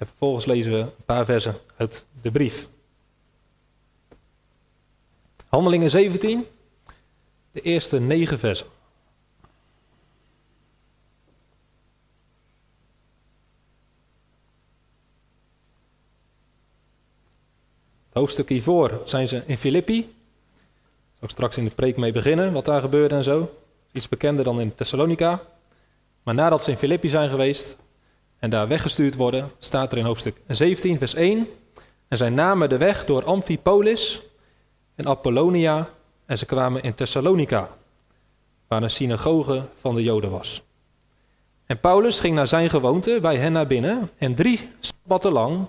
En vervolgens lezen we een paar versen uit de brief. Handelingen 17, de eerste negen versen. Het hoofdstuk hiervoor zijn ze in Filippi. Ik zal straks in de preek mee beginnen, wat daar gebeurde en zo. Iets bekender dan in Thessalonica. Maar nadat ze in Filippi zijn geweest en daar weggestuurd worden, staat er in hoofdstuk 17, vers 1. En zij namen de weg door Amphipolis en Apollonia en ze kwamen in Thessalonica, waar een synagoge van de Joden was. En Paulus ging naar zijn gewoonte bij hen naar binnen en drie sabbatten lang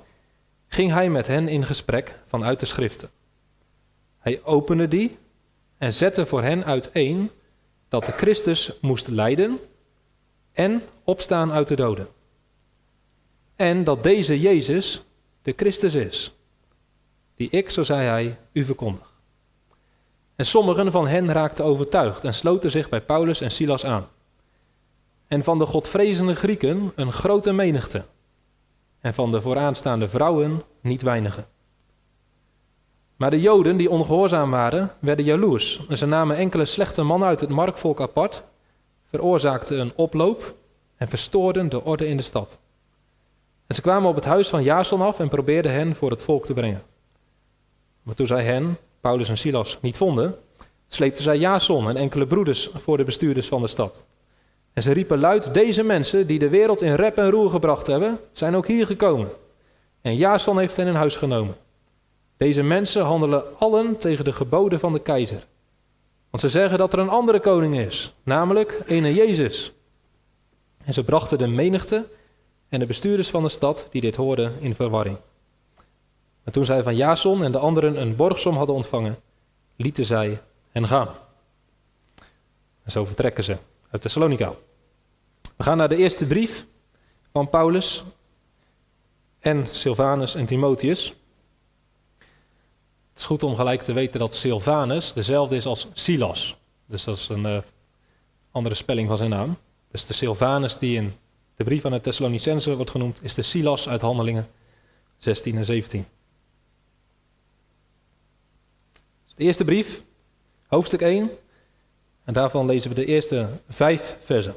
ging hij met hen in gesprek vanuit de schriften. Hij opende die en zette voor hen uiteen dat de Christus moest lijden en opstaan uit de doden. En dat deze Jezus de Christus is, die ik, zo zei hij, u verkondig. En sommigen van hen raakten overtuigd en sloten zich bij Paulus en Silas aan. En van de godvrezende Grieken een grote menigte. En van de vooraanstaande vrouwen niet weinigen. Maar de Joden die ongehoorzaam waren, werden jaloers. En ze namen enkele slechte mannen uit het markvolk apart, veroorzaakten een oploop en verstoorden de orde in de stad. En ze kwamen op het huis van Jason af en probeerden hen voor het volk te brengen. Maar toen zij hen, Paulus en Silas, niet vonden, sleepten zij Jason en enkele broeders voor de bestuurders van de stad. En ze riepen luid, deze mensen die de wereld in rep en roer gebracht hebben, zijn ook hier gekomen. En Jason heeft hen in huis genomen. Deze mensen handelen allen tegen de geboden van de keizer. Want ze zeggen dat er een andere koning is, namelijk ene Jezus. En ze brachten de menigte en de bestuurders van de stad die dit hoorden in verwarring. Maar toen zij van Jason en de anderen een borgsom hadden ontvangen, lieten zij hen gaan. En zo vertrekken ze uit Thessalonica. We gaan naar de eerste brief van Paulus en Silvanus en Timotheus. Het is goed om gelijk te weten dat Silvanus dezelfde is als Silas. Dus dat is een uh, andere spelling van zijn naam. Dus de Silvanus die in de brief aan de Thessalonicense wordt genoemd, is de Silas uit Handelingen 16 en 17. De eerste brief, hoofdstuk 1, en daarvan lezen we de eerste vijf versen.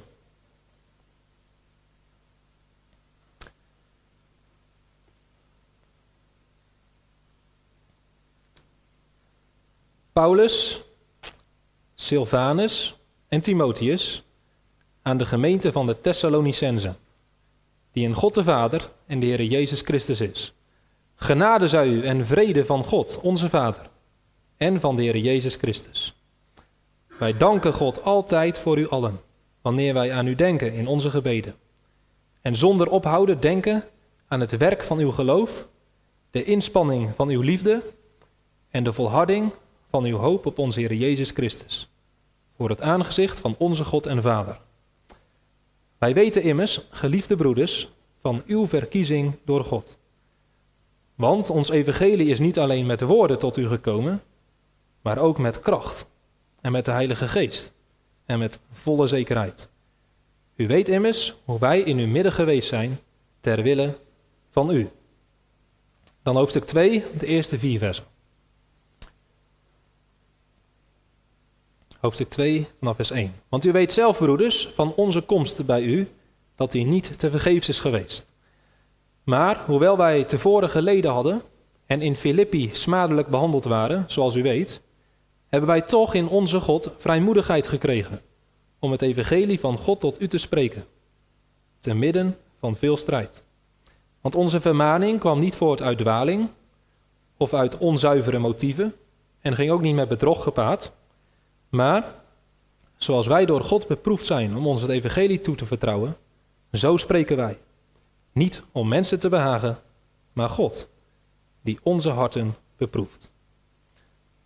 Paulus, Silvanus en Timotheus aan de gemeente van de Thessalonicenzen, die in God de Vader en de Heer Jezus Christus is. Genade zij u en vrede van God, onze Vader, en van de Heer Jezus Christus. Wij danken God altijd voor u allen, wanneer wij aan u denken in onze gebeden. En zonder ophouden denken aan het werk van uw geloof, de inspanning van uw liefde en de volharding van uw hoop op onze Heer Jezus Christus, voor het aangezicht van onze God en Vader. Wij weten immers, geliefde broeders, van uw verkiezing door God. Want ons evangelie is niet alleen met woorden tot u gekomen, maar ook met kracht en met de Heilige Geest en met volle zekerheid. U weet immers hoe wij in uw midden geweest zijn ter wille van u. Dan hoofdstuk 2, de eerste vier versen. Hoofdstuk 2 vanaf vers 1. Want u weet zelf, broeders, van onze komst bij u, dat die niet te vergeefs is geweest. Maar, hoewel wij tevoren geleden hadden en in Filippi smadelijk behandeld waren, zoals u weet, hebben wij toch in onze God vrijmoedigheid gekregen om het evangelie van God tot u te spreken, te midden van veel strijd. Want onze vermaning kwam niet voort uit dwaling of uit onzuivere motieven en ging ook niet met bedrog gepaard, maar zoals wij door God beproefd zijn om ons het evangelie toe te vertrouwen, zo spreken wij. Niet om mensen te behagen, maar God, die onze harten beproeft.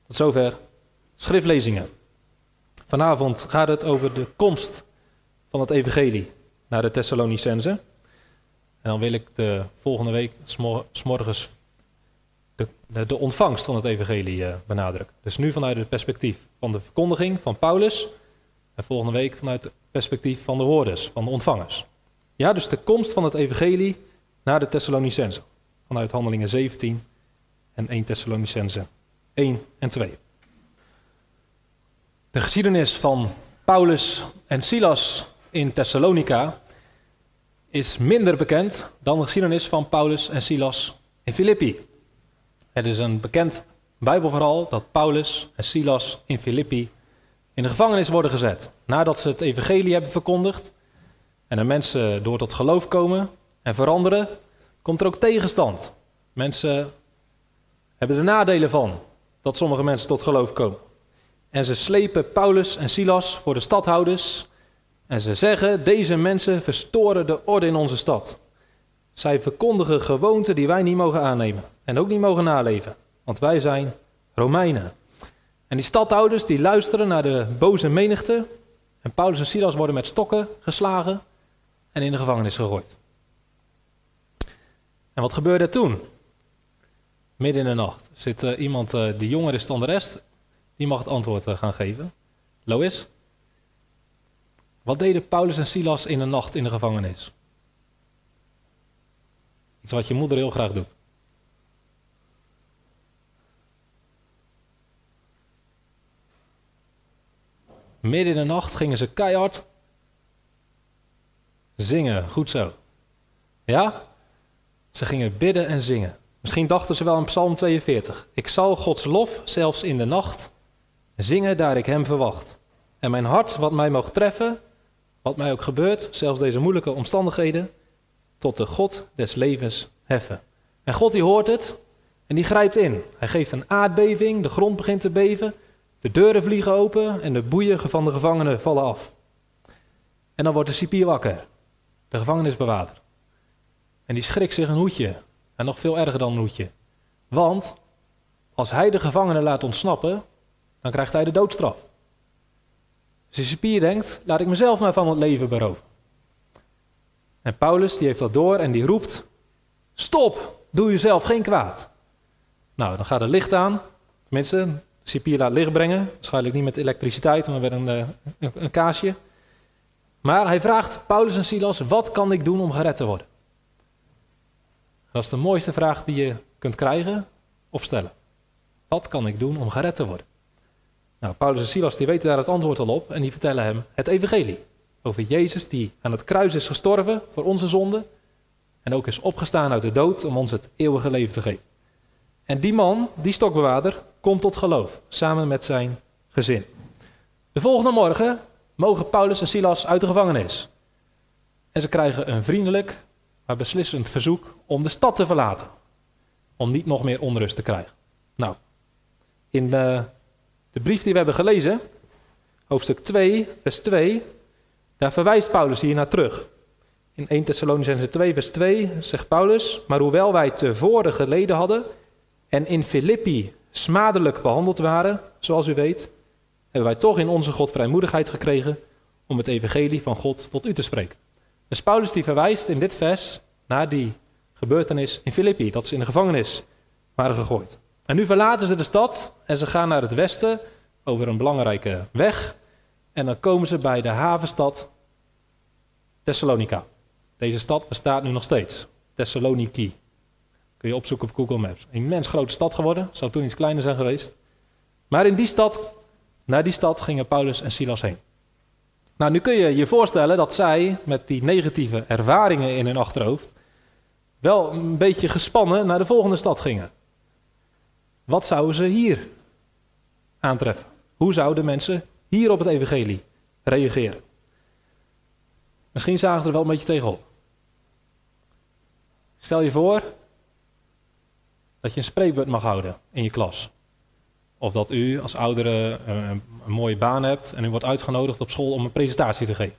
Tot zover schriftlezingen. Vanavond gaat het over de komst van het evangelie naar de Thessalonicense. En dan wil ik de volgende week s'morgens de, de, ontvangst van het evangelie uh, benadrukken. Dus nu vanuit het perspectief van de verkondiging van Paulus. En volgende week vanuit het perspectief van de hoorders, van de ontvangers. Ja, dus de komst van het evangelie naar de Thessalonicense. Vanuit Handelingen 17 en 1 Thessalonicense 1 en 2. De geschiedenis van Paulus en Silas in Thessalonica is minder bekend dan de geschiedenis van Paulus en Silas in Filippi. Het is een bekend Bijbelverhaal dat Paulus en Silas in Filippi in de gevangenis worden gezet. Nadat ze het evangelie hebben verkondigd en er mensen door tot geloof komen en veranderen, komt er ook tegenstand. Mensen hebben er nadelen van dat sommige mensen tot geloof komen. En ze slepen Paulus en Silas voor de stadhouders en ze zeggen, deze mensen verstoren de orde in onze stad. Zij verkondigen gewoonten die wij niet mogen aannemen en ook niet mogen naleven, want wij zijn Romeinen. En die stadhouders die luisteren naar de boze menigte en Paulus en Silas worden met stokken geslagen en in de gevangenis gegooid. En wat gebeurde er toen? Midden in de nacht zit uh, iemand uh, die jonger is dan de rest, die mag het antwoord uh, gaan geven. Lois? Wat deden Paulus en Silas in de nacht in de gevangenis? Iets wat je moeder heel graag doet. Midden in de nacht gingen ze keihard zingen. Goed zo. Ja? Ze gingen bidden en zingen. Misschien dachten ze wel aan Psalm 42. Ik zal Gods lof zelfs in de nacht zingen daar ik hem verwacht. En mijn hart, wat mij mag treffen, wat mij ook gebeurt, zelfs deze moeilijke omstandigheden, tot de God des levens heffen. En God die hoort het en die grijpt in. Hij geeft een aardbeving, de grond begint te beven, de deuren vliegen open en de boeien van de gevangenen vallen af. En dan wordt de cipier wakker, de gevangenisbewaarder. En die schrikt zich een hoedje, en nog veel erger dan een hoedje. Want als hij de gevangenen laat ontsnappen, dan krijgt hij de doodstraf. Dus de cipier denkt, laat ik mezelf maar van het leven beroven. En Paulus die heeft dat door en die roept, stop, doe jezelf geen kwaad. Nou, dan gaat het licht aan, tenminste, cipier laat licht brengen, waarschijnlijk niet met elektriciteit, maar met een, eh, een, een kaasje. Maar hij vraagt Paulus en Silas, wat kan ik doen om gered te worden? Dat is de mooiste vraag die je kunt krijgen of stellen. Wat kan ik doen om gered te worden? Nou, Paulus en Silas die weten daar het antwoord al op en die vertellen hem het evangelie. Over Jezus die aan het kruis is gestorven voor onze zonde en ook is opgestaan uit de dood om ons het eeuwige leven te geven. En die man, die stokbewaarder, komt tot geloof, samen met zijn gezin. De volgende morgen mogen Paulus en Silas uit de gevangenis. En ze krijgen een vriendelijk, maar beslissend verzoek om de stad te verlaten. Om niet nog meer onrust te krijgen. Nou, in de, de brief die we hebben gelezen, hoofdstuk 2, vers 2, daar verwijst Paulus hier naar terug. In 1 Thessalonicense 2, vers 2 zegt Paulus, maar hoewel wij tevoren geleden hadden en in Filippi smadelijk behandeld waren, zoals u weet, hebben wij toch in onze God vrijmoedigheid gekregen om het evangelie van God tot u te spreken. Dus Paulus die verwijst in dit vers naar die gebeurtenis in Filippi, dat ze in de gevangenis waren gegooid. En nu verlaten ze de stad en ze gaan naar het westen over een belangrijke weg. En dan komen ze bij de havenstad Thessalonica. Deze stad bestaat nu nog steeds. Thessaloniki. Kun je opzoeken op Google Maps. Een immens grote stad geworden. Zou toen iets kleiner zijn geweest. Maar in die stad, naar die stad gingen Paulus en Silas heen. Nou, nu kun je je voorstellen dat zij met die negatieve ervaringen in hun achterhoofd wel een beetje gespannen naar de volgende stad gingen. Wat zouden ze hier aantreffen? Hoe zouden mensen hier op het evangelie reageren? Misschien zagen ze er wel een beetje tegenop. Stel je voor dat je een spreekbeurt mag houden in je klas. Of dat u als oudere een, een, mooie baan hebt en u wordt uitgenodigd op school om een presentatie te geven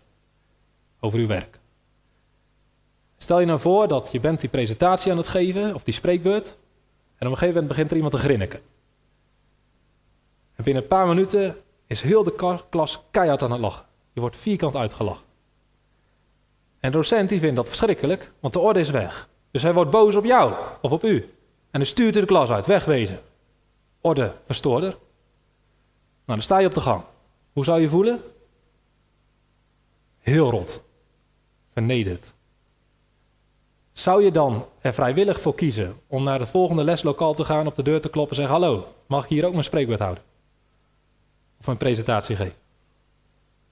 over uw werk. Stel je nou voor dat je bent die presentatie aan het geven, of die spreekbeurt, en op een gegeven moment begint er iemand te grinniken. En binnen een paar minuten is heel de klas keihard aan het lachen. Je wordt vierkant uitgelachen. En de docent die vindt dat verschrikkelijk, want de orde is weg. Dus hij wordt boos op jou of op u. En dan stuurt hij de klas uit, wegwezen orde verstoorder. Nou, dan sta je op de gang. Hoe zou je voelen? Heel rot. Vernederd. zou je dan er vrijwillig voor kiezen om naar het volgende leslokaal te gaan, op de deur te kloppen en zeggen: Hallo, mag ik hier ook mijn spreekwoord houden? Of een presentatie geven?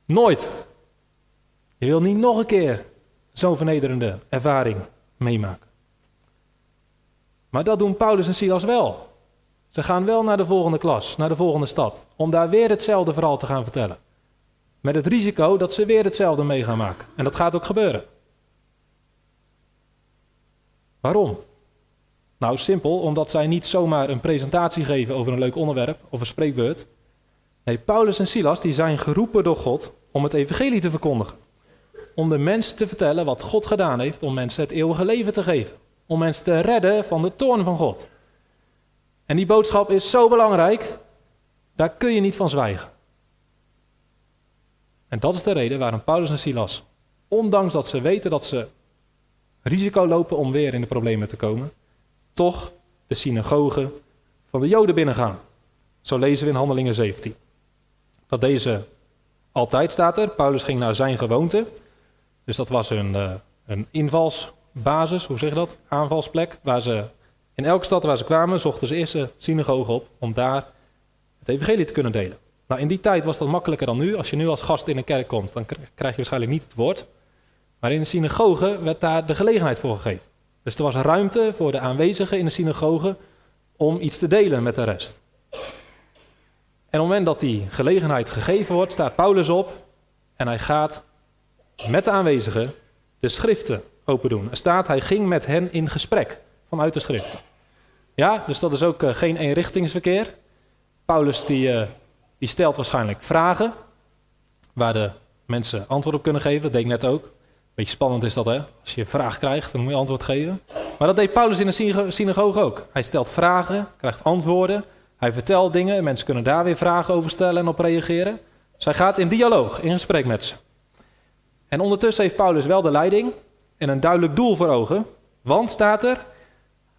Nooit. Je wil niet nog een keer zo'n vernederende ervaring meemaken. Maar dat doen Paulus en Silas wel. Ze gaan wel naar de volgende klas, naar de volgende stad, om daar weer hetzelfde verhaal te gaan vertellen. Met het risico dat ze weer hetzelfde mee gaan maken. En dat gaat ook gebeuren. Waarom? Nou, simpel, omdat zij niet zomaar een presentatie geven over een leuk onderwerp of een spreekbeurt. Nee, Paulus en Silas die zijn geroepen door God om het evangelie te verkondigen. Om de mensen te vertellen wat God gedaan heeft om mensen het eeuwige leven te geven. Om mensen te redden van de toorn van God. En die boodschap is zo belangrijk, daar kun je niet van zwijgen. En dat is de reden waarom Paulus en Silas, ondanks dat ze weten dat ze risico lopen om weer in de problemen te komen, toch de synagoge van de Joden binnengaan. Zo lezen we in Handelingen 17. Dat deze altijd staat er. Paulus ging naar zijn gewoonte. Dus dat was een, uh, een invalsbasis, hoe zeg je dat? Aanvalsplek. Waar ze in elke stad waar ze kwamen, zochten ze eerst de synagoge op om daar het evangelie te kunnen delen. Nou, in die tijd was dat makkelijker dan nu. Als je nu als gast in een kerk komt, dan krijg je waarschijnlijk niet het woord. Maar in de synagoge werd daar de gelegenheid voor gegeven. Dus er was ruimte voor de aanwezigen in de synagoge om iets te delen met de rest. En op het moment dat die gelegenheid gegeven wordt, staat Paulus op en hij gaat met de aanwezigen de schriften open doen. Er staat, hij ging met hen in gesprek vanuit de schriften. Ja, dus dat is ook uh, geen eenrichtingsverkeer. Paulus die, uh, die stelt waarschijnlijk vragen waar de mensen antwoord op kunnen geven. Dat deed ik net ook. Beetje spannend is dat, hè? Als je een vraag krijgt, dan moet je antwoord geven. Maar dat deed Paulus in de synagoge ook. Hij stelt vragen, krijgt antwoorden. Hij vertelt dingen, mensen kunnen daar weer vragen over stellen en op reageren. Hij gaat in dialoog, in gesprek met ze. En ondertussen heeft Paulus wel de leiding en een duidelijk doel voor ogen. Want staat er,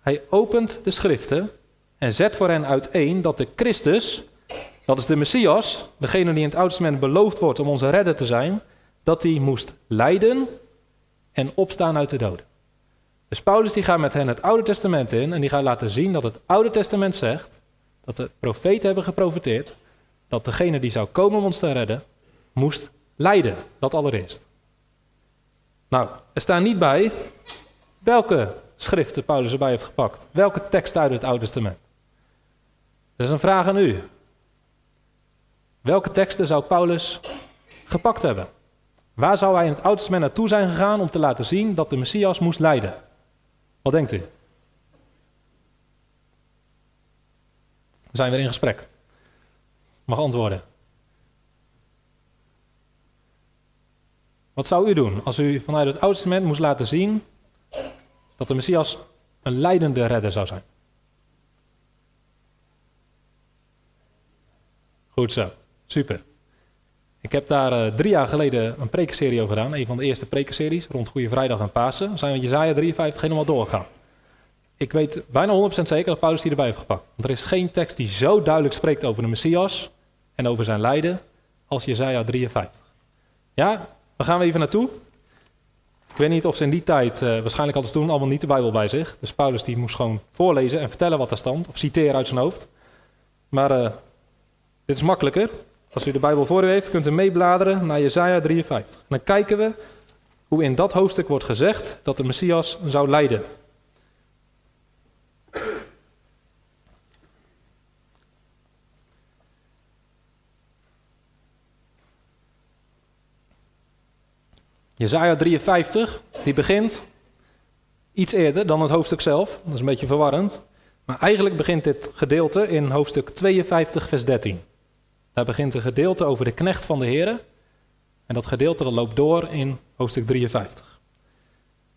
hij opent de schriften en zet voor hen uiteen dat de Christus, dat is de Messias, degene die in het Oude Testament beloofd wordt om onze redder te zijn, dat hij moest lijden en opstaan uit de doden. Dus Paulus die gaat met hen het Oude Testament in en die gaat laten zien dat het Oude Testament zegt dat de profeten hebben geprofeteerd dat degene die zou komen om ons te redden, moest lijden. Dat allereerst. Nou, er staan niet bij welke schriften Paulus erbij heeft gepakt. Welke teksten uit het Oude Testament. Dat is een vraag aan u. Welke teksten zou Paulus gepakt hebben? Waar zou hij in het Oude Testament naartoe zijn gegaan om te laten zien dat de Messias moest lijden? Wat denkt u? We zijn weer in gesprek. Mag antwoorden. Wat zou u doen als u vanuit het Oude Testament moest laten zien dat de Messias een leidende redder zou zijn? Goed zo, super. Ik heb daar uh, drie jaar geleden een prekenserie over gedaan. Een van de eerste prekenseries rond Goede Vrijdag en Pasen. We zijn met Jezaja 53 helemaal doorgegaan. Ik weet bijna 100% zeker dat Paulus die erbij heeft gepakt. Want er is geen tekst die zo duidelijk spreekt over de Messias en over zijn lijden als Jezaja 53. Ja, daar gaan we even naartoe. Ik weet niet of ze in die tijd, uh, waarschijnlijk hadden ze toen allemaal niet de Bijbel bij zich. Dus Paulus die moest gewoon voorlezen en vertellen wat er stond. Of citeren uit zijn hoofd. Maar uh, dit is makkelijker. Als u de Bijbel voor u heeft, kunt u meebladeren naar Jesaja 53. En dan kijken we hoe in dat hoofdstuk wordt gezegd dat de Messias zou lijden. Jezaja 53, die begint iets eerder dan het hoofdstuk zelf. Dat is een beetje verwarrend. Maar eigenlijk begint dit gedeelte in hoofdstuk 52, vers 13. Daar begint een gedeelte over de knecht van de Heer. En dat gedeelte dat loopt door in hoofdstuk 53.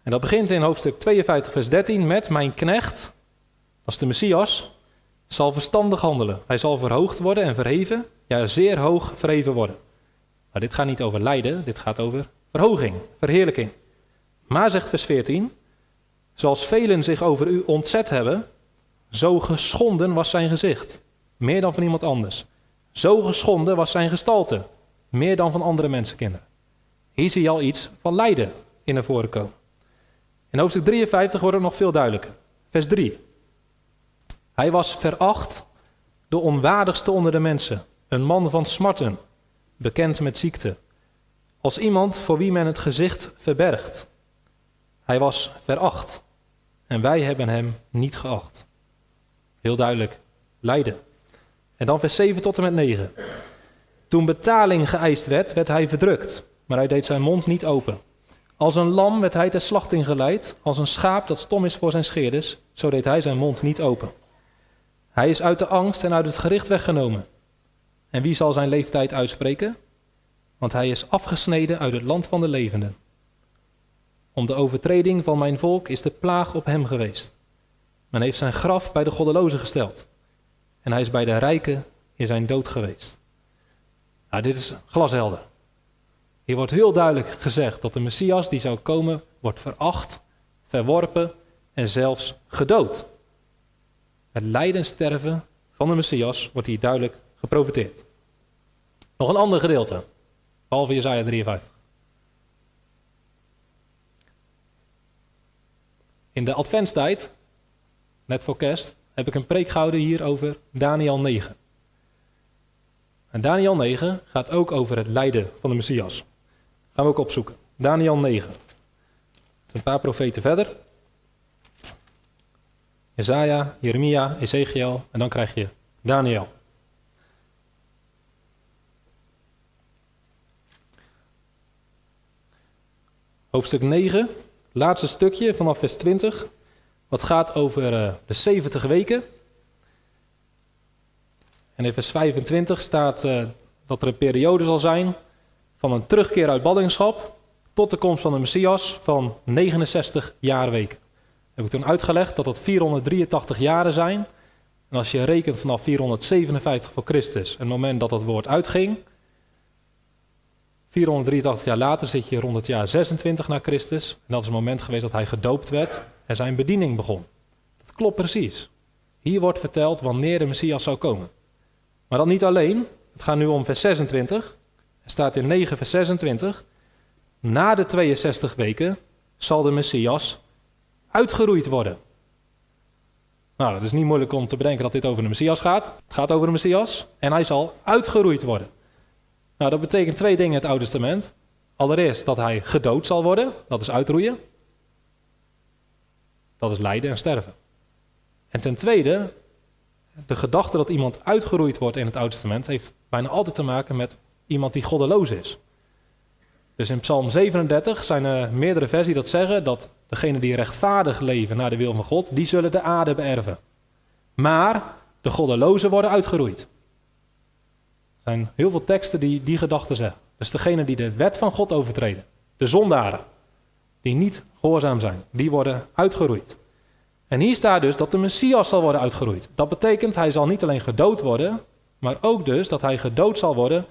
En dat begint in hoofdstuk 52, vers 13 met mijn knecht, als de Messias, zal verstandig handelen. Hij zal verhoogd worden en verheven, ja zeer hoog verheven worden. Maar dit gaat niet over lijden, dit gaat over verhoging, verheerlijking. Maar zegt vers 14, zoals velen zich over u ontzet hebben, zo geschonden was zijn gezicht, meer dan van iemand anders. Zo geschonden was zijn gestalte, meer dan van andere mensenkinderen. Hier zie je al iets van lijden in naar voren komen. In hoofdstuk 53 wordt het nog veel duidelijker. Vers 3. Hij was veracht, de onwaardigste onder de mensen, een man van smarten, bekend met ziekte, als iemand voor wie men het gezicht verbergt. Hij was veracht en wij hebben hem niet geacht. Heel duidelijk, lijden. En dan vers 7 tot en met 9. Toen betaling geëist werd, werd hij verdrukt, maar hij deed zijn mond niet open. Als een lam werd hij ter slachting geleid, als een schaap dat stom is voor zijn scheerders, zo deed hij zijn mond niet open. Hij is uit de angst en uit het gericht weggenomen. En wie zal zijn leeftijd uitspreken? Want hij is afgesneden uit het land van de levenden. Om de overtreding van mijn volk is de plaag op hem geweest. Men heeft zijn graf bij de goddelozen gesteld. En hij is bij de rijken in zijn dood geweest. Nou, dit is glashelder. Hier wordt heel duidelijk gezegd dat de Messias die zou komen, wordt veracht, verworpen en zelfs gedood. Het lijden en sterven van de Messias wordt hier duidelijk geprofiteerd. Nog een ander gedeelte, behalve Jezaja 53. In de adventstijd, net voor kerst, heb ik een preek gehouden hier over Daniel 9. En Daniel 9 gaat ook over het lijden van de Messias. Gaan we ook opzoeken. Daniel 9. Een paar profeten verder. Jezaja, Jeremia, Ezekiel en dan krijg je Daniel. Hoofdstuk 9, laatste stukje vanaf vers 20, wat gaat over uh, de 70 weken. En in vers 25 staat uh, dat er een periode zal zijn van een terugkeer uit ballingschap tot de komst van de Messias van 69 jaarweken. Heb ik toen uitgelegd dat dat 483 jaren zijn. En als je rekent vanaf 457 voor Christus, het moment dat dat woord uitging, 483 jaar later zit je rond het jaar 26 na Christus. En dat is het moment geweest dat hij gedoopt werd en zijn bediening begon. Dat klopt precies. Hier wordt verteld wanneer de Messias zou komen. Maar dan niet alleen. Het gaat nu om vers 26. Er staat in 9 vers 26. Na de 62 weken zal de Messias uitgeroeid worden. Nou, het is niet moeilijk om te bedenken dat dit over de Messias gaat. Het gaat over de Messias en hij zal uitgeroeid worden. Nou, dat betekent twee dingen in het Oude Testament. Allereerst dat hij gedood zal worden, dat is uitroeien. Dat is lijden en sterven. En ten tweede, de gedachte dat iemand uitgeroeid wordt in het Oude Testament heeft bijna altijd te maken met iemand die goddeloos is. Dus in Psalm 37 zijn er meerdere versies dat zeggen dat degenen die rechtvaardig leven naar de wil van God, die zullen de aarde beërven. Maar de goddelozen worden uitgeroeid. Er zijn heel veel teksten die die gedachten zeggen. Dus degenen die de wet van God overtreden, de zondaren, die niet gehoorzaam zijn, die worden uitgeroeid. En hier staat dus dat de Messias zal worden uitgeroeid. Dat betekent hij zal niet alleen gedood worden, maar ook dus dat hij gedood zal worden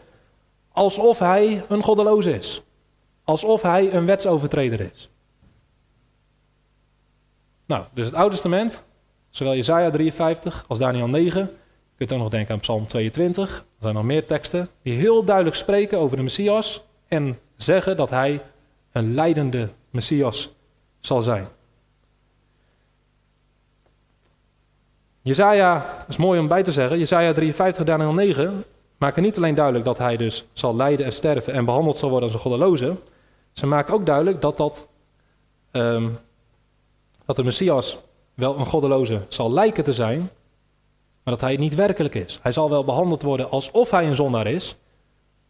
alsof hij een goddeloze is. Alsof hij een wetsovertreder is. Nou, dus het Oude Testament, zowel Jesaja 53 als Daniel 9. Kunt ook nog denken aan Psalm 22. Er zijn nog meer teksten die heel duidelijk spreken over de Messias en zeggen dat hij een leidende Messias zal zijn. Jezaja, is mooi om bij te zeggen, Jezaja 53, Daniel 9 maken niet alleen duidelijk dat hij dus zal lijden en sterven en behandeld zal worden als een goddeloze. Ze maken ook duidelijk dat, dat, um, dat de Messias wel een goddeloze zal lijken te zijn, maar dat hij niet werkelijk is. Hij zal wel behandeld worden alsof hij een zondaar is,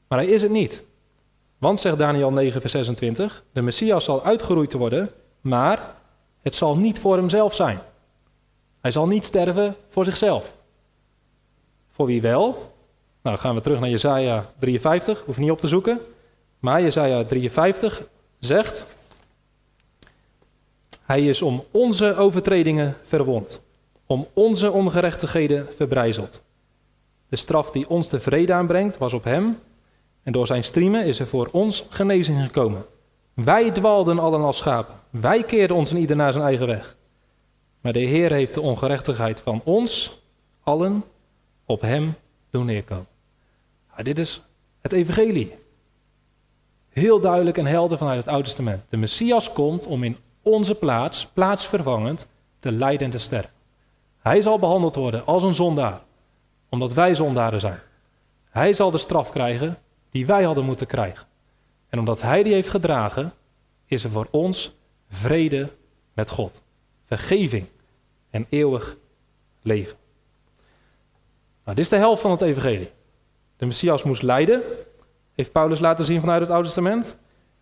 maar hij is het niet. Want, zegt Daniel 9, vers 26, de Messias zal uitgeroeid worden, maar het zal niet voor hemzelf zijn. Hij zal niet sterven voor zichzelf. Voor wie wel? Nou, gaan we terug naar Jesaja 53, hoef niet op te zoeken. Maar Jesaja 53 zegt, hij is om onze overtredingen verwond, om onze ongerechtigheden verbrijzeld. De straf die ons de vrede aanbrengt was op hem en door zijn striemen is er voor ons genezing gekomen. Wij dwaalden allen als schapen, wij keerden ons in ieder naar zijn eigen weg. Maar de Heer heeft de ongerechtigheid van ons, allen, op hem doen neerkomen. Nou, dit is het evangelie. Heel duidelijk en helder vanuit het Oude Testament. De Messias komt om in onze plaats, plaatsvervangend, te lijden en te sterven. Hij zal behandeld worden als een zondaar, omdat wij zondaren zijn. Hij zal de straf krijgen die wij hadden moeten krijgen. En omdat hij die heeft gedragen, is er voor ons vrede met God, vergeving en eeuwig leven. Nou, dit is de helft van het evangelie. De Messias moest lijden, heeft Paulus laten zien vanuit het Oude Testament,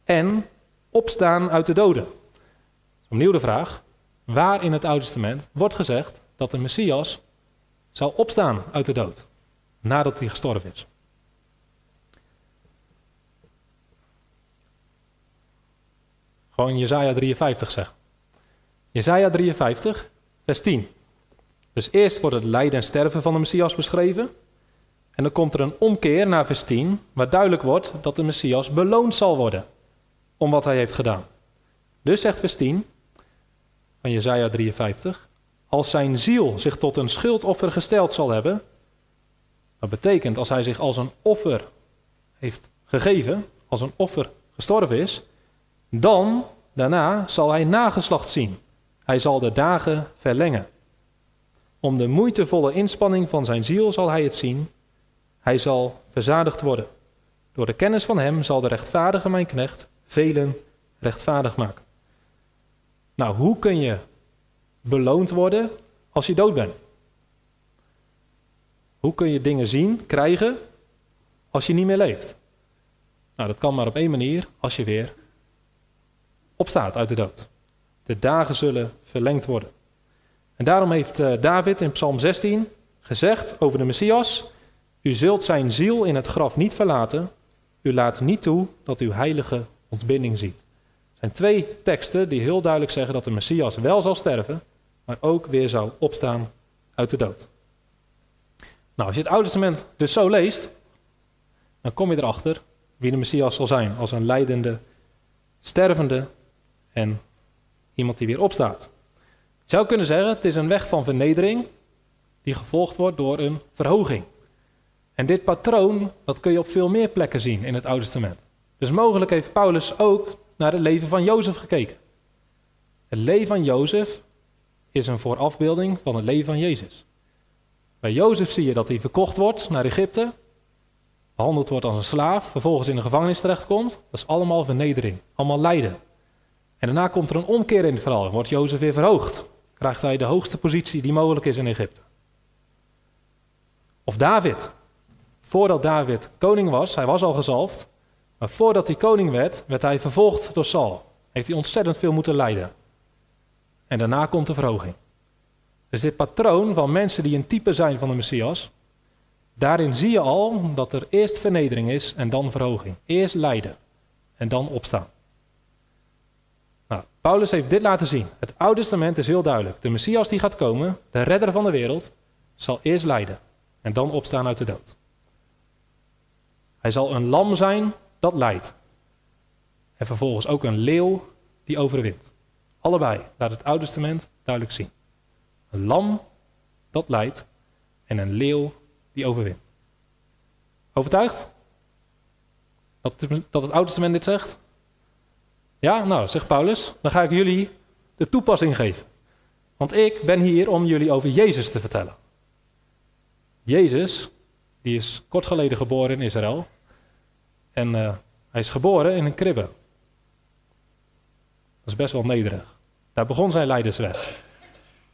en opstaan uit de doden. Opnieuw de vraag, waar in het Oude Testament wordt gezegd dat de Messias zal opstaan uit de dood, nadat hij gestorven is? Gewoon Jezaja 53 zeg. Jezaja 53, vers 10. Dus eerst wordt het lijden en sterven van de Messias beschreven. En dan komt er een omkeer naar vers 10, waar duidelijk wordt dat de Messias beloond zal worden om wat hij heeft gedaan. Dus zegt vers 10 van Jezaja 53, als zijn ziel zich tot een schuldoffer gesteld zal hebben, dat betekent als hij zich als een offer heeft gegeven, als een offer gestorven is, dan, daarna, zal hij nageslacht zien. Hij zal de dagen verlengen. Om de moeitevolle inspanning van zijn ziel zal hij het zien. Hij zal verzadigd worden. Door de kennis van hem zal de rechtvaardige mijn knecht velen rechtvaardig maken. Nou, hoe kun je beloond worden als je dood bent? Hoe kun je dingen zien, krijgen, als je niet meer leeft? Nou, dat kan maar op één manier, als je weer opstaat uit de dood. De dagen zullen verlengd worden. En daarom heeft eh, David in Psalm 16 gezegd over de Messias: U zult zijn ziel in het graf niet verlaten. U laat niet toe dat uw heilige ontbinding ziet. Er zijn twee teksten die heel duidelijk zeggen dat de Messias wel zal sterven, maar ook weer zou opstaan uit de dood. Nou, als je het Oude Testament dus zo leest, dan kom je erachter wie de Messias zal zijn als een leidende, stervende en iemand die weer opstaat. Je zou kunnen zeggen, het is een weg van vernedering die gevolgd wordt door een verhoging. En dit patroon, dat kun je op veel meer plekken zien in het Oude Testament. Dus mogelijk heeft Paulus ook naar het leven van Jozef gekeken. Het leven van Jozef is een voorafbeelding van het leven van Jezus. Bij Jozef zie je dat hij verkocht wordt naar Egypte, behandeld wordt als een slaaf, vervolgens in de gevangenis terechtkomt. Dat is allemaal vernedering, allemaal lijden. En daarna komt er een omkeer in het verhaal. Wordt Jozef weer verhoogd. Krijgt hij de hoogste positie die mogelijk is in Egypte. Of David. Voordat David koning was, hij was al gezalfd. Maar voordat hij koning werd, werd hij vervolgd door Saul. Heeft hij ontzettend veel moeten lijden. En daarna komt de verhoging. Dus dit patroon van mensen die een type zijn van de Messias, daarin zie je al dat er eerst vernedering is en dan verhoging. Eerst lijden en dan opstaan. Nou, Paulus heeft dit laten zien. Het Oude Testament is heel duidelijk. De Messias die gaat komen, de redder van de wereld, zal eerst lijden en dan opstaan uit de dood. Hij zal een lam zijn dat leidt. En vervolgens ook een leeuw die overwint. Allebei laat het Oude Testament duidelijk zien. Een lam dat leidt en een leeuw die overwint. Overtuigd? Dat, dat het Oude Testament dit zegt? Ja, nou, zegt Paulus, dan ga ik jullie de toepassing geven. Want ik ben hier om jullie over Jezus te vertellen. Jezus, die is kort geleden geboren in Israël. En uh, hij is geboren in een kribbe. Dat is best wel nederig. Daar begon zijn leidersweg.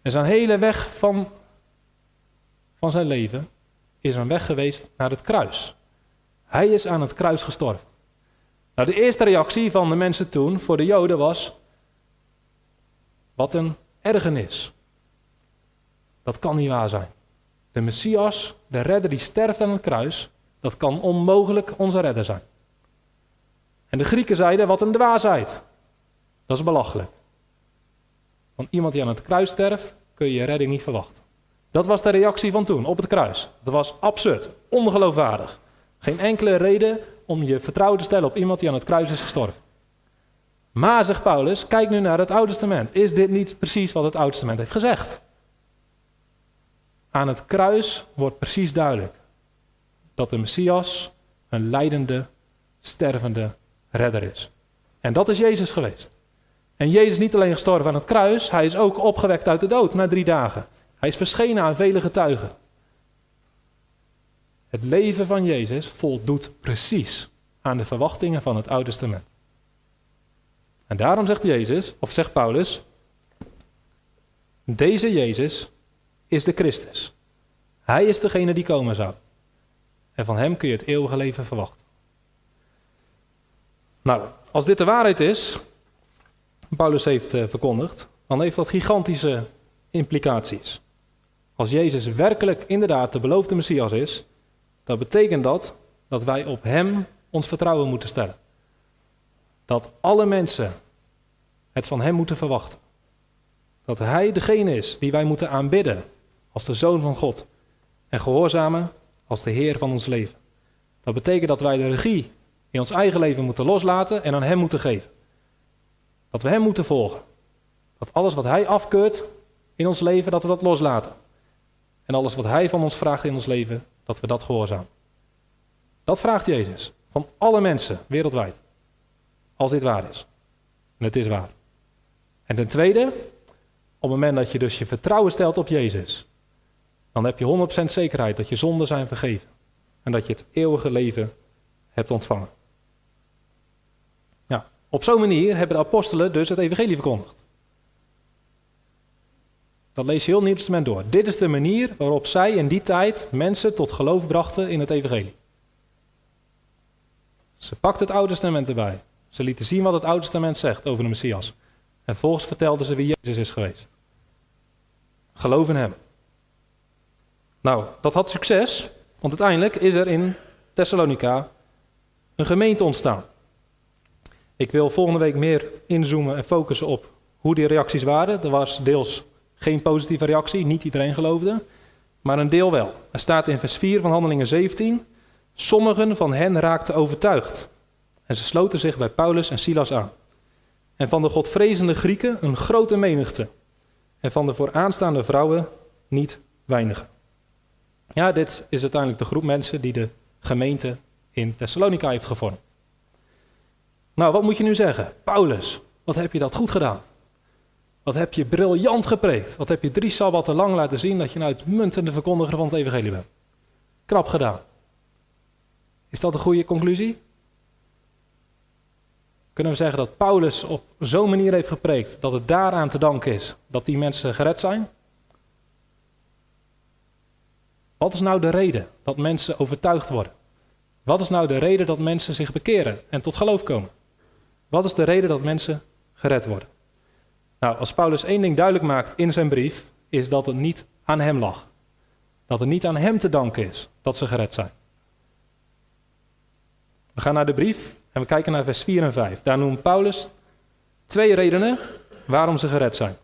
En zijn hele weg van, van zijn leven is een weg geweest naar het kruis. Hij is aan het kruis gestorven. Nou, de eerste reactie van de mensen toen voor de Joden was: wat een ergernis. Dat kan niet waar zijn. De Messias, de redder die sterft aan het kruis, dat kan onmogelijk onze redder zijn. En de Grieken zeiden: wat een dwaasheid. Dat is belachelijk. Want iemand die aan het kruis sterft, kun je je redding niet verwachten. Dat was de reactie van toen op het kruis. Dat was absurd, ongeloofwaardig. Geen enkele reden om je vertrouwen te stellen op iemand die aan het kruis is gestorven. Maar, zegt Paulus, kijk nu naar het Oude Testament. Is dit niet precies wat het Oude Testament heeft gezegd? Aan het kruis wordt precies duidelijk dat de Messias een leidende, stervende redder is. En dat is Jezus geweest. En Jezus is niet alleen gestorven aan het kruis, hij is ook opgewekt uit de dood na drie dagen. Hij is verschenen aan vele getuigen. Het leven van Jezus voldoet precies aan de verwachtingen van het Oude Testament. En daarom zegt Jezus, of zegt Paulus, deze Jezus is de Christus. Hij is degene die komen zou. En van hem kun je het eeuwige leven verwachten. Nou, als dit de waarheid is, Paulus heeft uh, verkondigd, dan heeft dat gigantische implicaties. Als Jezus werkelijk inderdaad de beloofde Messias is, dan betekent dat dat wij op Hem ons vertrouwen moeten stellen. Dat alle mensen het van Hem moeten verwachten. Dat Hij degene is die wij moeten aanbidden als de Zoon van God en gehoorzamen als de Heer van ons leven. Dat betekent dat wij de regie in ons eigen leven moeten loslaten en aan Hem moeten geven. Dat we Hem moeten volgen. Dat alles wat Hij afkeurt in ons leven, dat we dat loslaten. En alles wat Hij van ons vraagt in ons leven, dat we dat gehoorzamen. Dat vraagt Jezus van alle mensen wereldwijd. Als dit waar is. En het is waar. En ten tweede, op het moment dat je dus je vertrouwen stelt op Jezus, dan heb je 100% zekerheid dat je zonden zijn vergeven. En dat je het eeuwige leven hebt ontvangen. Op zo'n manier hebben de apostelen dus het evangelie verkondigd. Dat lees je heel Nieuw Testament door. Dit is de manier waarop zij in die tijd mensen tot geloof brachten in het evangelie. Ze pakten het Oude Testament erbij. Ze lieten zien wat het Oude Testament zegt over de Messias. En vervolgens vertelden ze wie Jezus is geweest. Geloof in hem. Nou, dat had succes, want uiteindelijk is er in Thessalonica een gemeente ontstaan. Ik wil volgende week meer inzoomen en focussen op hoe die reacties waren. Er was deels geen positieve reactie, niet iedereen geloofde, maar een deel wel. Er staat in vers 4 van Handelingen 17: Sommigen van hen raakten overtuigd en ze sloten zich bij Paulus en Silas aan. En van de godvrezende Grieken een grote menigte. En van de vooraanstaande vrouwen niet weinigen. Ja, dit is uiteindelijk de groep mensen die de gemeente in Thessalonica heeft gevormd. Nou, wat moet je nu zeggen? Paulus, wat heb je dat goed gedaan? Wat heb je briljant gepreekt? Wat heb je drie sabbatten lang laten zien dat je een uitmuntende verkondiger van het evangelie bent? Knap gedaan. Is dat een goede conclusie? Kunnen we zeggen dat Paulus op zo'n manier heeft gepreekt dat het daaraan te danken is dat die mensen gered zijn? Wat is nou de reden dat mensen overtuigd worden? Wat is nou de reden dat mensen zich bekeren en tot geloof komen? Wat is de reden dat mensen gered worden? Nou, als Paulus één ding duidelijk maakt in zijn brief, is dat het niet aan hem lag. Dat het niet aan hem te danken is dat ze gered zijn. We gaan naar de brief en we kijken naar vers 4 en 5. Daar noemt Paulus twee redenen waarom ze gered zijn.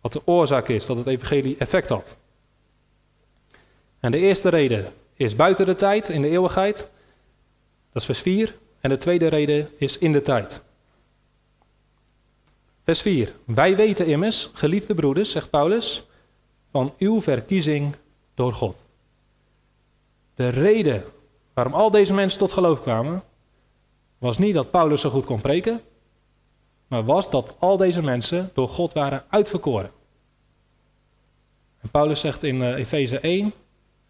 Wat de oorzaak is dat het evangelie effect had. En de eerste reden is buiten de tijd, in de eeuwigheid. Dat is vers 4. En de tweede reden is in de tijd. Vers 4. Wij weten immers, geliefde broeders, zegt Paulus, van uw verkiezing door God. De reden waarom al deze mensen tot geloof kwamen, was niet dat Paulus zo goed kon preken, maar was dat al deze mensen door God waren uitverkoren. En Paulus zegt in uh, Efeze 1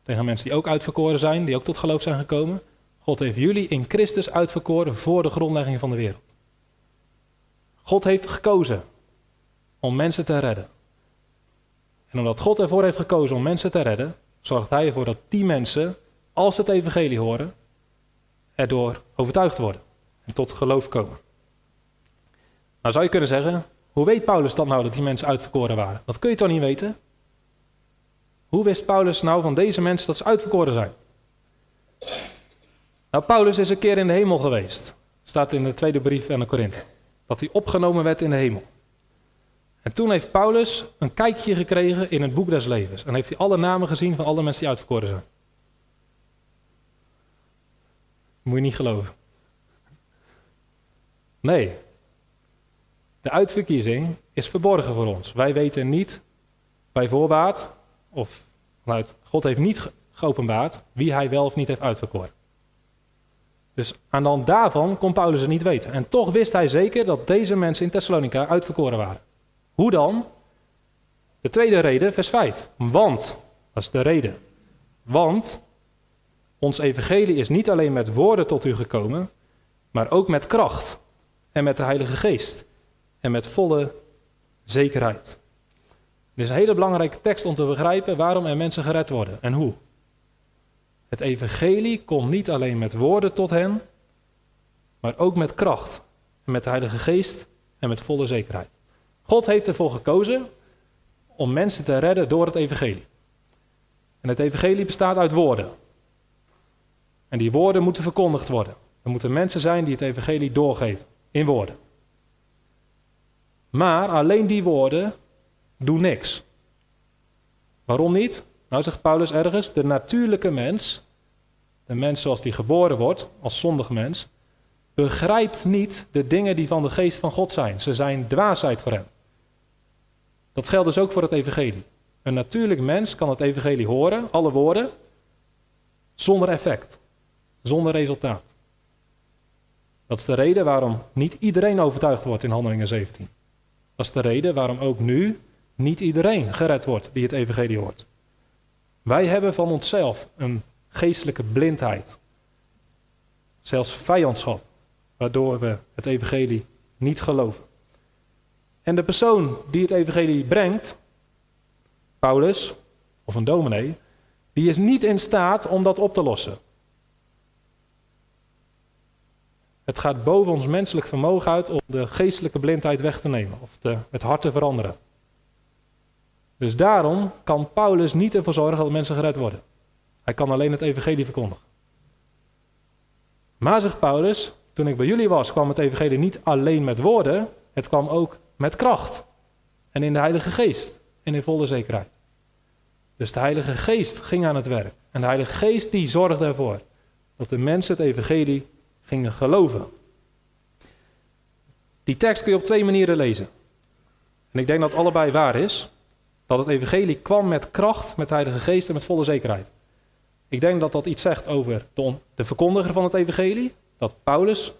tegen mensen die ook uitverkoren zijn, die ook tot geloof zijn gekomen, God heeft jullie in Christus uitverkoren voor de grondlegging van de wereld. God heeft gekozen om mensen te redden. En omdat God ervoor heeft gekozen om mensen te redden, zorgt Hij ervoor dat die mensen, als ze het evangelie horen, erdoor overtuigd worden en tot geloof komen. Nou zou je kunnen zeggen, hoe weet Paulus dan nou dat die mensen uitverkoren waren? Dat kun je toch niet weten? Hoe wist Paulus nou van deze mensen dat ze uitverkoren zijn? Nou, Paulus is een keer in de hemel geweest. Staat in de tweede brief aan de Korinthe. Dat hij opgenomen werd in de hemel. En toen heeft Paulus een kijkje gekregen in het boek des levens. En heeft hij alle namen gezien van alle mensen die uitverkoren zijn. Moet je niet geloven. Nee. De uitverkiezing is verborgen voor ons. Wij weten niet bij voorbaat, of vanuit God heeft niet geopenbaard wie hij wel of niet heeft uitverkoren. Dus aan de hand daarvan kon Paulus het niet weten. En toch wist hij zeker dat deze mensen in Thessalonica uitverkoren waren. Hoe dan? De tweede reden, vers 5. Want, dat is de reden. Want ons evangelie is niet alleen met woorden tot u gekomen, maar ook met kracht en met de Heilige Geest en met volle zekerheid. Dit is een hele belangrijke tekst om te begrijpen waarom er mensen gered worden en hoe. Het evangelie komt niet alleen met woorden tot hen, maar ook met kracht en met de Heilige Geest en met volle zekerheid. God heeft ervoor gekozen om mensen te redden door het evangelie. En het evangelie bestaat uit woorden. En die woorden moeten verkondigd worden. Er moeten mensen zijn die het evangelie doorgeven in woorden. Maar alleen die woorden doen niks. Waarom niet? Nou zegt Paulus ergens, de natuurlijke mens, de mens zoals die geboren wordt, als zondig mens, begrijpt niet de dingen die van de geest van God zijn. Ze zijn dwaasheid voor hem. Dat geldt dus ook voor het evangelie. Een natuurlijk mens kan het evangelie horen, alle woorden, zonder effect, zonder resultaat. Dat is de reden waarom niet iedereen overtuigd wordt in Handelingen 17. Dat is de reden waarom ook nu niet iedereen gered wordt die het evangelie hoort. Wij hebben van onszelf een geestelijke blindheid, zelfs vijandschap, waardoor we het evangelie niet geloven. En de persoon die het evangelie brengt, Paulus of een dominee, die is niet in staat om dat op te lossen. Het gaat boven ons menselijk vermogen uit om de geestelijke blindheid weg te nemen of het hart te veranderen. Dus daarom kan Paulus niet ervoor zorgen dat mensen gered worden. Hij kan alleen het evangelie verkondigen. Maar zegt Paulus, toen ik bij jullie was, kwam het evangelie niet alleen met woorden, het kwam ook met kracht. En in de Heilige Geest en in volle zekerheid. Dus de Heilige Geest ging aan het werk. En de Heilige Geest die zorgde ervoor dat de mensen het evangelie gingen geloven. Die tekst kun je op twee manieren lezen. En ik denk dat allebei waar is. Dat het evangelie kwam met kracht, met Heilige Geest en met volle zekerheid. Ik denk dat dat iets zegt over de, de verkondiger van het evangelie. Dat Paulus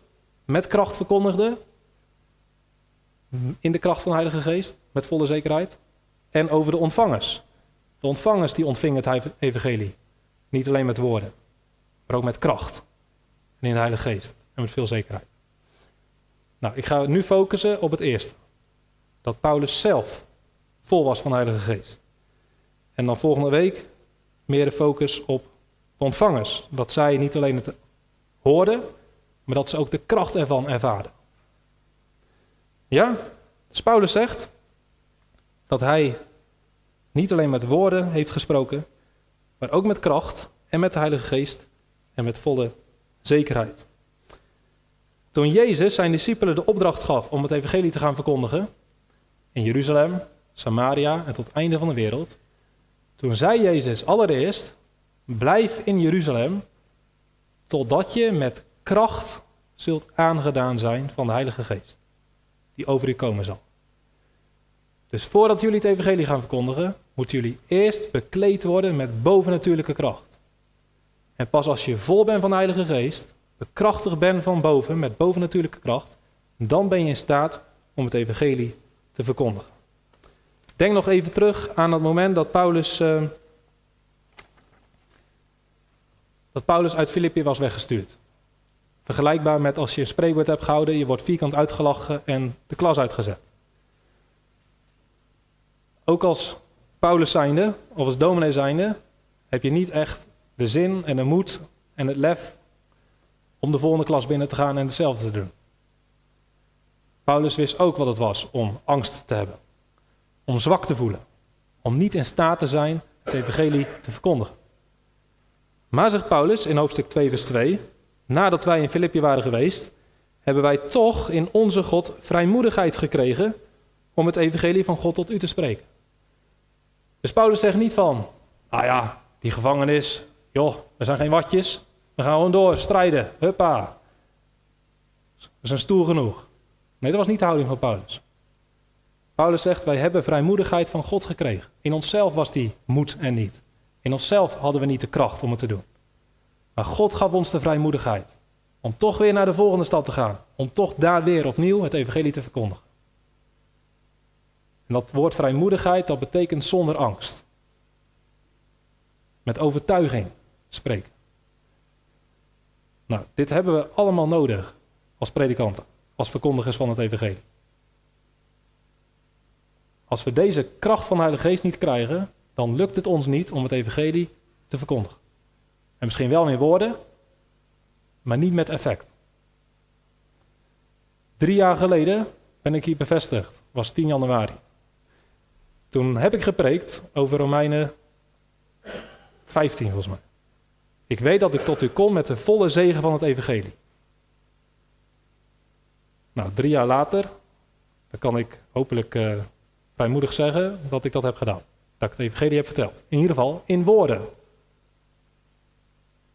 met kracht verkondigde. In de kracht van de Heilige Geest, met volle zekerheid. En over de ontvangers. De ontvangers die ontvingen het evangelie. Niet alleen met woorden, maar ook met kracht. En in de Heilige Geest. En met veel zekerheid. Nou, ik ga nu focussen op het eerste. Dat Paulus zelf vol was van de Heilige Geest. En dan volgende week meer de focus op de ontvangers. Dat zij niet alleen het hoorden, maar dat ze ook de kracht ervan ervaren. Ja, dus Paulus zegt dat hij niet alleen met woorden heeft gesproken, maar ook met kracht en met de Heilige Geest en met volle zekerheid. Toen Jezus zijn discipelen de opdracht gaf om het evangelie te gaan verkondigen in Jeruzalem, Samaria en tot het einde van de wereld, toen zei Jezus allereerst: Blijf in Jeruzalem totdat je met kracht zult aangedaan zijn van de Heilige Geest, die over u komen zal. Dus voordat jullie het evangelie gaan verkondigen, moeten jullie eerst bekleed worden met bovennatuurlijke kracht. En pas als je vol bent van de Heilige Geest, bekrachtigd bent van boven met bovennatuurlijke kracht, dan ben je in staat om het evangelie te verkondigen. Denk nog even terug aan het moment dat Paulus, uh, dat Paulus uit Filippi was weggestuurd. Vergelijkbaar met als je een spreekwoord hebt gehouden, je wordt vierkant uitgelachen en de klas uitgezet. Ook als Paulus zijnde, of als dominee zijnde, heb je niet echt de zin en de moed en het lef om de volgende klas binnen te gaan en hetzelfde te doen. Paulus wist ook wat het was om angst te hebben om zwak te voelen, om niet in staat te zijn het evangelie te verkondigen. Maar zegt Paulus in hoofdstuk 2, vers 2, nadat wij in Filippi waren geweest, hebben wij toch in onze God vrijmoedigheid gekregen om het evangelie van God tot u te spreken. Dus Paulus zegt niet van, nou ja, die gevangenis, joh, we zijn geen watjes, we gaan gewoon door, strijden, huppa. We zijn stoer genoeg. Nee, dat was niet de houding van Paulus. Paulus zegt, wij hebben vrijmoedigheid van God gekregen. In onszelf was die moed en niet. In onszelf hadden we niet de kracht om het te doen. Maar God gaf ons de vrijmoedigheid. Om toch weer naar de volgende stad te gaan. Om toch daar weer opnieuw het evangelie te verkondigen. En dat woord vrijmoedigheid, dat betekent zonder angst. Met overtuiging spreken. Nou, dit hebben we allemaal nodig als predikanten, als verkondigers van het evangelie. Als we deze kracht van de Heilige Geest niet krijgen, dan lukt het ons niet om het evangelie te verkondigen. En misschien wel in woorden, maar niet met effect. Drie jaar geleden ben ik hier bevestigd, was 10 januari. Toen heb ik gepreekt over Romeinen 15 volgens mij. Ik weet dat ik tot u kom met de volle zegen van het evangelie. Nou, drie jaar later, dan kan ik hopelijk uh, vrijmoedig zeggen dat ik dat heb gedaan. Dat ik het evangelie heb verteld. In ieder geval in woorden.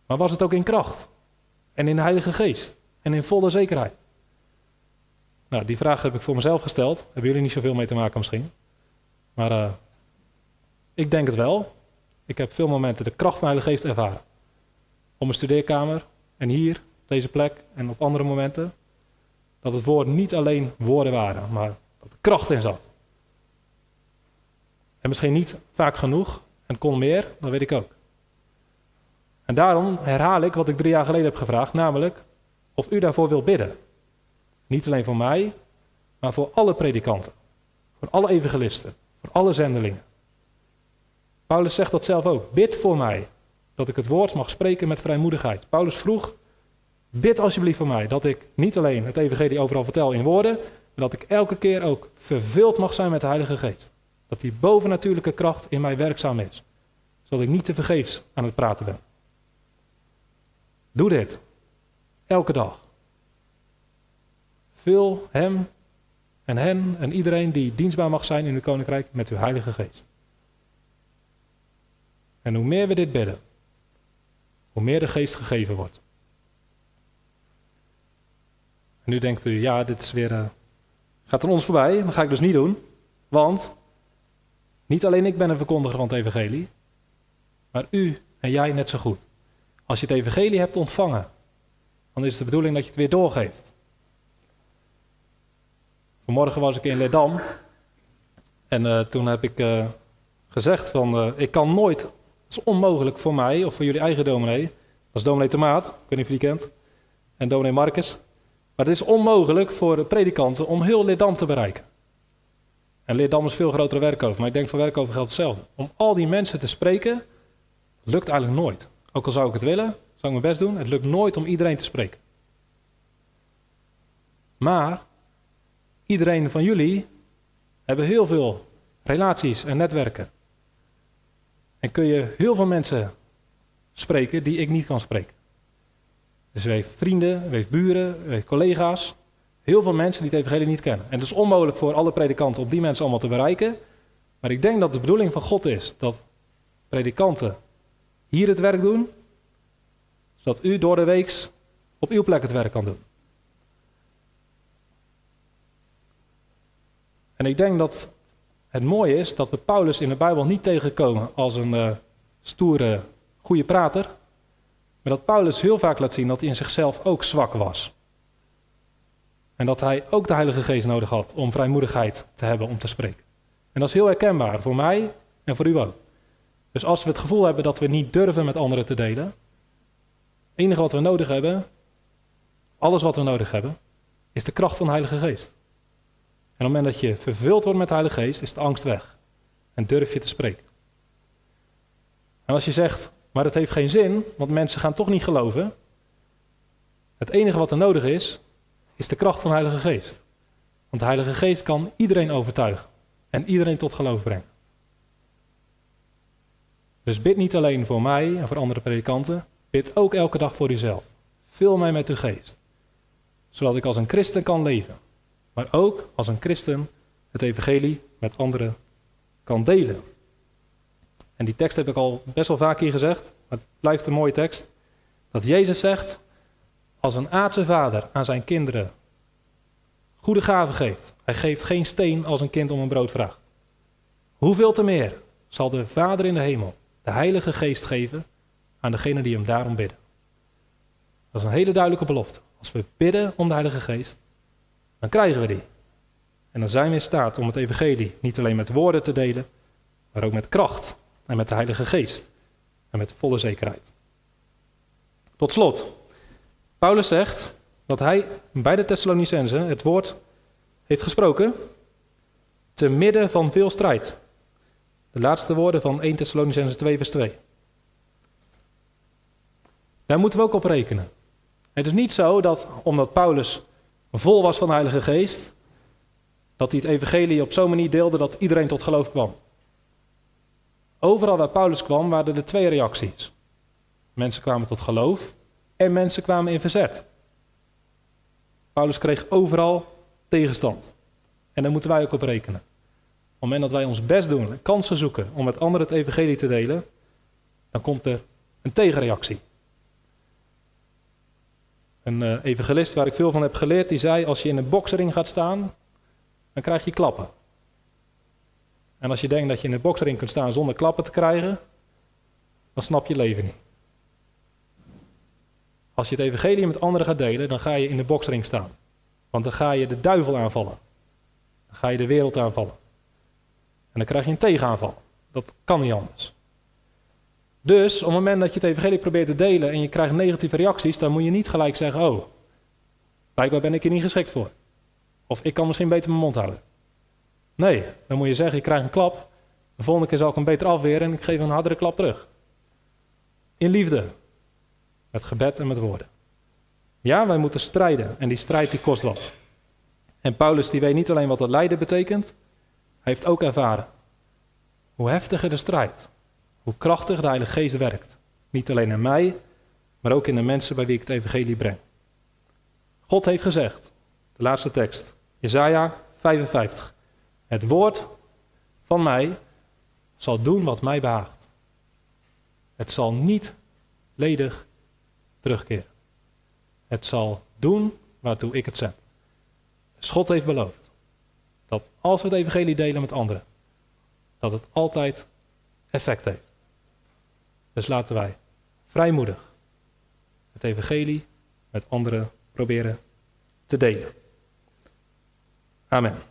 Maar was het ook in kracht? En in de Heilige Geest? En in volle zekerheid? Nou, die vraag heb ik voor mezelf gesteld. Hebben jullie niet zoveel mee te maken misschien? Maar uh, ik denk het wel. Ik heb veel momenten de kracht van de Heilige Geest ervaren. Op mijn studeerkamer en hier, op deze plek en op andere momenten. Dat het woord niet alleen woorden waren, maar dat er kracht in zat. En misschien niet vaak genoeg en kon meer, dat weet ik ook. En daarom herhaal ik wat ik drie jaar geleden heb gevraagd, namelijk of u daarvoor wil bidden. Niet alleen voor mij, maar voor alle predikanten, voor alle evangelisten, voor alle zendelingen. Paulus zegt dat zelf ook. Bid voor mij, dat ik het woord mag spreken met vrijmoedigheid. Paulus vroeg, bid alsjeblieft voor mij, dat ik niet alleen het evangelie overal vertel in woorden, maar dat ik elke keer ook vervuld mag zijn met de Heilige Geest. Dat die bovennatuurlijke kracht in mij werkzaam is, zodat ik niet te vergeefs aan het praten ben. Doe dit, elke dag. Vul hem en hen en iedereen die dienstbaar mag zijn in uw koninkrijk met uw Heilige Geest. En hoe meer we dit bidden, hoe meer de geest gegeven wordt. En nu denkt u, ja, dit is weer, uh, gaat er ons voorbij. Dat ga ik dus niet doen. Want niet alleen ik ben een verkondiger van het evangelie, maar u en jij net zo goed. Als je het evangelie hebt ontvangen, dan is het de bedoeling dat je het weer doorgeeft. Vanmorgen was ik in Ledam en uh, toen heb ik uh, gezegd van, uh, ik kan nooit dat is onmogelijk voor mij of voor jullie eigen dominee. Is dominee Tomaat, ik weet niet of je die kent. En dominee Marcus. Maar het is onmogelijk voor predikanten om heel Leerdam te bereiken. En Leerdam is veel grotere werkover, maar ik denk voor werkover geldt hetzelfde. Om al die mensen te spreken, lukt eigenlijk nooit. Ook al zou ik het willen, zou ik mijn best doen, het lukt nooit om iedereen te spreken. Maar iedereen van jullie hebben heel veel relaties en netwerken. En kun je heel veel mensen spreken die ik niet kan spreken. Dus we heeft vrienden, we heeft buren, we heeft collega's. Heel veel mensen die het evangelie niet kennen. En het is onmogelijk voor alle predikanten om die mensen allemaal te bereiken. Maar ik denk dat de bedoeling van God is dat predikanten hier het werk doen. Zodat u door de weeks op uw plek het werk kan doen. En ik denk dat het mooie is dat we Paulus in de Bijbel niet tegenkomen als een uh, stoere, goede prater. Maar dat Paulus heel vaak laat zien dat hij in zichzelf ook zwak was. En dat hij ook de Heilige Geest nodig had om vrijmoedigheid te hebben om te spreken. En dat is heel herkenbaar voor mij en voor u ook. Dus als we het gevoel hebben dat we niet durven met anderen te delen, het enige wat we nodig hebben, alles wat we nodig hebben, is de kracht van de Heilige Geest. En op het moment dat je vervuld wordt met de Heilige Geest, is de angst weg. En durf je te spreken. En als je zegt, maar het heeft geen zin, want mensen gaan toch niet geloven. Het enige wat er nodig is, is de kracht van de Heilige Geest. Want de Heilige Geest kan iedereen overtuigen en iedereen tot geloof brengen. Dus bid niet alleen voor mij en voor andere predikanten, bid ook elke dag voor uzelf. Vul mij met uw geest, zodat ik als een christen kan leven maar ook als een christen het evangelie met anderen kan delen. En die tekst heb ik al best wel vaak hier gezegd, maar het blijft een mooie tekst. Dat Jezus zegt, als een aardse vader aan zijn kinderen goede gaven geeft, hij geeft geen steen als een kind om een brood vraagt. Hoeveel te meer zal de Vader in de hemel de Heilige Geest geven aan degenen die hem daarom bidden. Dat is een hele duidelijke belofte. Als we bidden om de Heilige Geest, dan krijgen we die. En dan zijn we in staat om het evangelie niet alleen met woorden te delen, maar ook met kracht en met de Heilige Geest en met volle zekerheid. Tot slot, Paulus zegt dat hij bij de Thessalonicenzen het woord heeft gesproken te midden van veel strijd. De laatste woorden van 1 Thessalonicenzen 2 vers 2. Daar moeten we ook op rekenen. Het is niet zo dat omdat Paulus vol was van de Heilige Geest, dat hij het evangelie op zo'n manier deelde dat iedereen tot geloof kwam. Overal waar Paulus kwam waren er twee reacties. Mensen kwamen tot geloof en mensen kwamen in verzet. Paulus kreeg overal tegenstand. En daar moeten wij ook op rekenen. Op het moment dat wij ons best doen, kansen zoeken om met anderen het evangelie te delen, dan komt er een tegenreactie. Een uh, evangelist waar ik veel van heb geleerd, die zei: Als je in een boksering gaat staan, dan krijg je klappen. En als je denkt dat je in een boksering kunt staan zonder klappen te krijgen, dan snap je leven niet. Als je het evangelie met anderen gaat delen, dan ga je in de boksring staan. Want dan ga je de duivel aanvallen. Dan ga je de wereld aanvallen. En dan krijg je een tegenaanval. Dat kan niet anders. Dus op het moment dat je het evangelie probeert te delen en je krijgt negatieve reacties, dan moet je niet gelijk zeggen, oh, blijkbaar ben ik hier niet geschikt voor. Of ik kan misschien beter mijn mond houden. Nee, dan moet je zeggen, ik krijg een klap, de volgende keer zal ik hem beter afweren en ik geef een hardere klap terug. In liefde, met gebed en met woorden. Ja, wij moeten strijden en die strijd die kost wat. En Paulus die weet niet alleen wat dat lijden betekent, hij heeft ook ervaren hoe heftiger de strijd, hoe krachtig de Heilige Geest werkt. Niet alleen in mij, maar ook in de mensen bij wie ik het evangelie breng. God heeft gezegd, de laatste tekst, Jesaja 55. Het woord van mij zal doen wat mij behaagt. Het zal niet ledig terugkeren. Het zal doen waartoe ik het zend. Dus God heeft beloofd dat als we het evangelie delen met anderen, dat het altijd effect heeft. Dus laten wij vrijmoedig het evangelie met anderen proberen te delen. Amen.